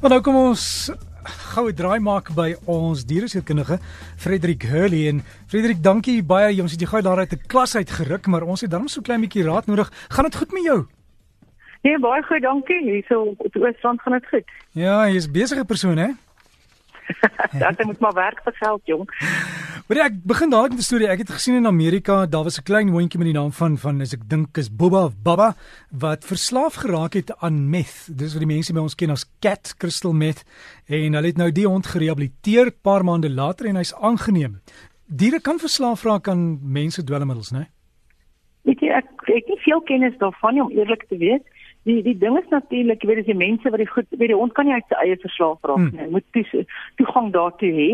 Maar nou kom ons goue draai maak by ons dieresekundige Frederik Hurley en Frederik, dankie baie. Ons het jou gou daar uit 'n klas uit geruk, maar ons het darm so klein bietjie raad nodig. Gaan dit goed met jou? Nee, baie goed, dankie. Hierso op die Oosrand gaan dit goed. Ja, jy is besige persoon, hè? Dit moet maar werk vir geld, jong. Maar ja, ek begin dadelik met 'n storie. Ek het gesien in Amerika, daar was 'n klein hondjie met die naam van van as ek dink is Boba of Baba wat verslaaf geraak het aan meth. Dis wat die mense by ons ken as cat crystal meth en hulle het nou die hond gerehabiliteer paar maande later en hy's aangeneem. Diere kan verslaaf raak aan mense dwelmmiddels, né? Weet jy, ek het nie veel kennis daarvan nie om eerlik te wees die die ding is natuurlik weet jy mense wat die goed weet jy ons kan nie uit sy eie verslaaf raak nie hmm. moet toe toegang daartoe hê.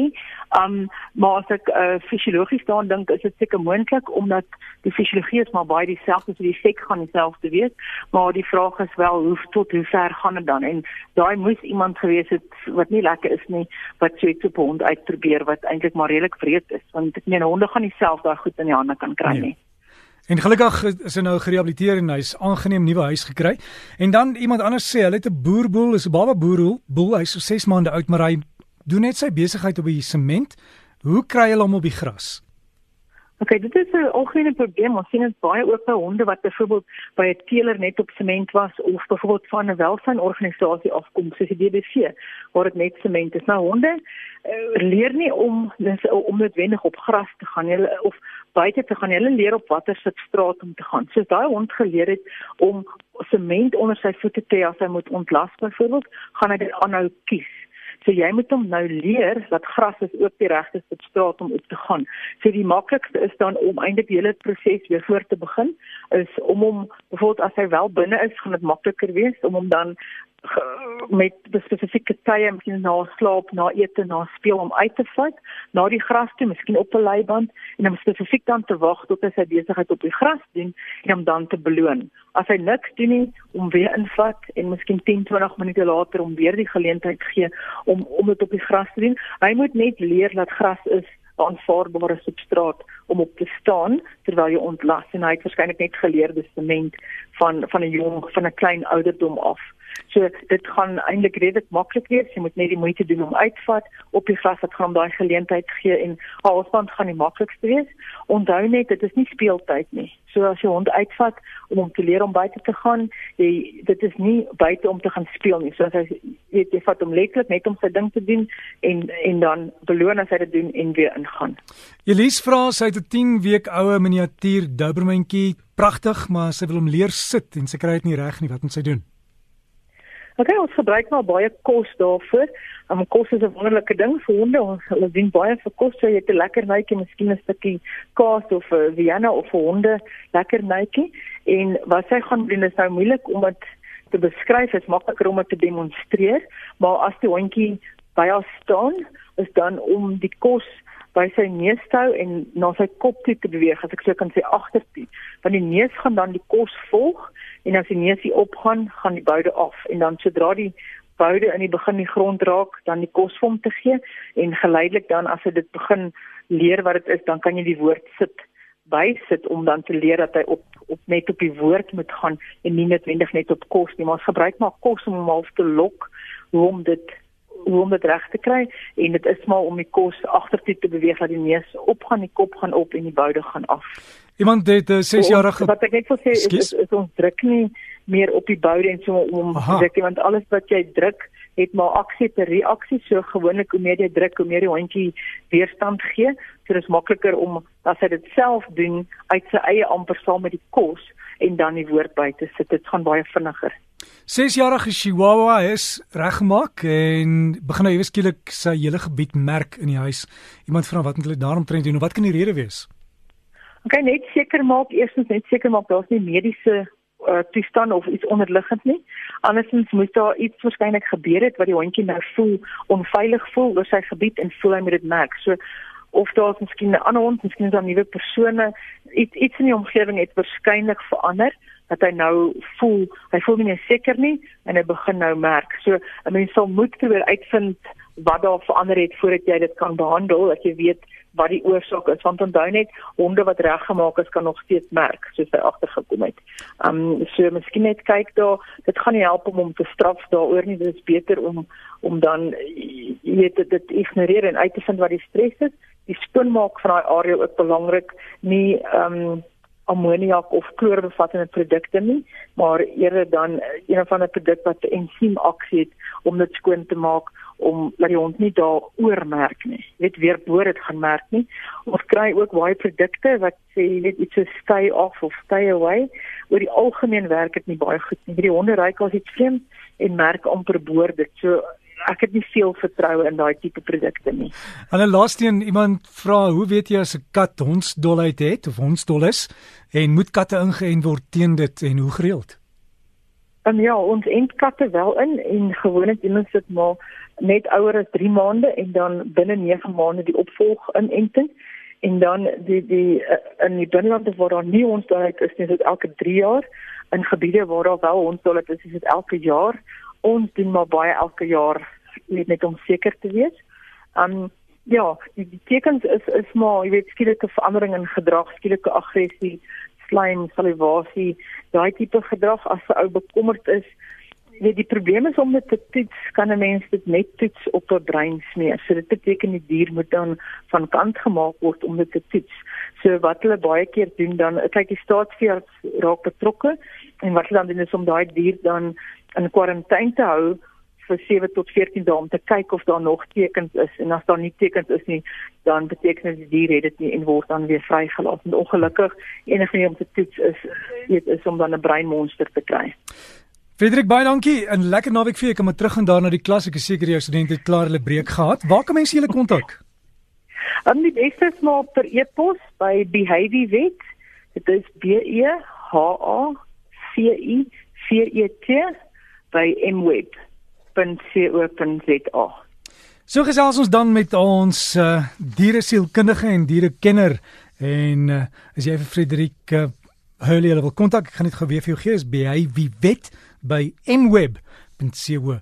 Um maar as ek uh, fisiologies daaraan dink is dit seker moontlik omdat die fisiologie is maar baie dieselfde so die effek gaan dieselfde wees. Maar die vraag is wel hoe tot hoe ver gaan dit dan? En daai moes iemand gewees het wat nie lekker is nie wat so iets op hond uitprobeer wat eintlik maar redelik wreed is. Want ek meen honde gaan nie self daai goed in die hande kan kry nee. En gelukkig is hy nou gerehabiliteer en hy's aangeneem nuwe huis gekry. En dan iemand anders sê hulle het 'n boerboel, is 'n baba boerboel, boel, hy's so 6 maande oud, maar hy doen net sy besigheid op die sement. Hoe kry hulle hom op die gras? Ok, dit is 'n algemene probleem. Ons sien dit baie ook by honde wat byvoorbeeld by 'n teeler net op sement was of byvoorbeeld van 'n welsynsorganisasie afkom, soos die BBC, waar dit net sement is. Nou honde uh, leer nie om dis om noodwendig op gras te gaan hulle of buite te gaan. Hulle leer op watter substraat om te gaan. So daai hond geleer het om sement onder sy voete te hê as hy moet ontlas byvoorbeeld, gaan hy dit aanhou kies. So jy moet hom nou leer dat gras is ook die regte substraat om op te gaan. So die maklikste is dan om eintlik die hele proses weer voor te begin is om hom byvoorbeeld as hy wel binne is, gaan dit makliker wees om hom dan met spesifieke tye miskien na slaap, na ete, na speel om uit te vat, na die gras toe, miskien op 'n leiband en om spesifiek dan te wag tot hy sy besigheid op die gras doen en hom dan te beloon. As hy niks doen nie, om weer invat en miskien 10, 20 minute later om weer die geleentheid gee om om dit op die gras te doen. Hy moet net leer dat gras is aanvaarbare substraat om op te staan terwyl jy ontlas en hy het waarskynlik net geleer dis sement van van 'n jong van 'n klein ouderdom af. So dit gaan eintlik redelik maklik wees. Jy moet net die moeite doen om uitvat op die gras wat gaan daai geleentheid gee en halsband gaan die maklikste wees. Onthou net dit is nie speeltyd nie. So as jy hond uitvat om hom te leer om buite te gaan, jy dit is nie buite om te gaan speel nie. So as hy weet jy vat hom letterlik net om sy ding te doen en en dan beloon as hy dit doen en weer ingaan. Elise vra sy het 'n 10 week oue miniatuur dobermantjie, pragtig, maar sy wil hom leer sit en sy kry dit nie reg nie. Wat moet sy doen? Ok, ons gebruik maar baie kos daarvoor. Um, kos is 'n wonderlike ding vir honde. Ons hulle dien baie vir kos. So jy het 'n lekker netjie, miskien 'n stukkie kaas of 'n Vienna of vir honde lekker netjie. En wat sy gaan doen is nou moeilik om dit te beskryf. Dit is makliker om dit te demonstreer, maar as die hondjie by haar staan, is dan om die kos by sy neus te hou en na sy kop toe te beweeg as ek so kan sê agtertoe. Want die neus gaan dan die kos volg en as die neusie opgaan, gaan die boude af. En dan sodra die boude in die begin die grond raak, dan die kos vir hom te gee. En geleidelik dan as hy dit begin leer wat dit is, dan kan jy die woord sit bysit om dan te leer dat hy op op net op die woord moet gaan en nie noodwendig net op kos nie, maar gebruik maar kos om hom half te lok hoe om dit hoe om dit reg te kry en dit is maar om die kos agtertoe te beweeg dat die neus opgaan, die kop gaan op en die boude gaan af. Iemand het 'n uh, 6-jarige Wat ek net wil sê is, is, is ons druk nie meer op die boude en so om druk want alles wat jy druk het maar aksie te reaksie. So gewoonlik hoe meer jy druk hoe meer die hondjie weerstand gee. So dis makliker om as hy dit self doen uit sy eie amper saam met die kos en dan die woord by te sit. Dit gaan baie vinniger 6-jarige Chihuahua is reggemaak en begin nou ewe skielik sy hele gebied merk in die huis. Iemand vra wat moet hulle daaromtrent doen? Wat kan die rede wees? OK, net seker maak eerstens net seker maak daar's nie mediese uh, toestand of iets onderliggend nie. Andersins moet daar iets waarskynlik gebeur het wat die hondjie nou voel onveilig voel oor sy gebied en voel hy moet dit merk. So of daar's miskien 'n ander hond, miskien 'n nuwe persone, iets iets in die omgewing het waarskynlik verander dat hy nou voel hy voel nie seker nie en hy begin nou merk. So 'n mens sal moet probeer uitvind wat daar verander het voordat jy dit kan behandel. As jy weet wat die oorsaak is want onthou net honde wat reggemaak is kan nog steeds merk soos hy agtergekom het. Um so miskien net kyk daar, dit gaan nie help om hom te straf daaroor nie, dit is beter om om dan jy weet dit, dit ignoreer en uit te vind wat die stres is. Die skoonmaak van daai area ook belangrik, nie um ammoniak of kloorbevattende produkte nie, maar eerder dan een of ander produk wat 'n ensiem aksie het om dit skoon te maak om dat die hond nie daar oormerk nie. Jy weet weer bo dit gaan merk nie. Ons kry ook baie produkte wat sê jy weet iets so stay off of stay away. Oor die algemeen werk dit nie baie goed nie. Die honde ruik as iets vreemd en merk amper boor dit. So ek het nie veel vertroue in daai tipe produkte nie. En 'n laaste een, iemand vra, hoe weet jy as 'n kat hondsdolheid het of hondsdol is en moet katte ingeënt word teen dit en hoe gereeld? En ja, ons ent katte wel in en gewoonlik ons dit maar net ouer as 3 maande en dan binne 9 maande die opvolg inenting en dan die die eh, in die binnelande waar daar nie hondsdolheid is nie, is dit elke 3 jaar in gebiede waar daar wel hondsdolheid is, is dit elke jaar ons doen maar baie elke jaar net net om seker te wees. Um ja, die, die tekens is is maar jy weet skielike verandering in gedrag, skielike aggressie, slaim, salivasie, daai tipe gedrag as 'n ou bekommerd is. Nee, die probleem is om dit te toets, kan 'n mens dit net toets op 'n brein smeer. So dit beteken die dier moet dan van kant gemaak word om dit te toets. So wat hulle baie keer doen dan kyk die staatsveearts raak betrokke en wat hulle dan doen is om daai dier dan in kwarantyne te hou vir 7 tot 14 dae om te kyk of daar nog tekens is en as daar nie tekens is nie dan beteken dit die dier het dit nie en word dan weer vrygelaat. En ongelukkig enige manier om te toets is weet is om dan 'n breinmonster te kry. Frederik baie dankie en lekker naweek vir jou. Ek kom terug en daar na die klas. Ek is seker jou studente het klaar hulle breek gehad. Waar kan mense julle kontak? Um die beste is maar per e-pos by Behavior Vet. Dit is B E H A C I V E T by mweb.co.za. So gesels ons dan met ons uh, dieresielkundige en dierekenner en uh, as jy vir Frederik uh, Hurley wil kontak, ek gaan dit gou weer vir jou gee, is by hy wie wet by mweb.co.za.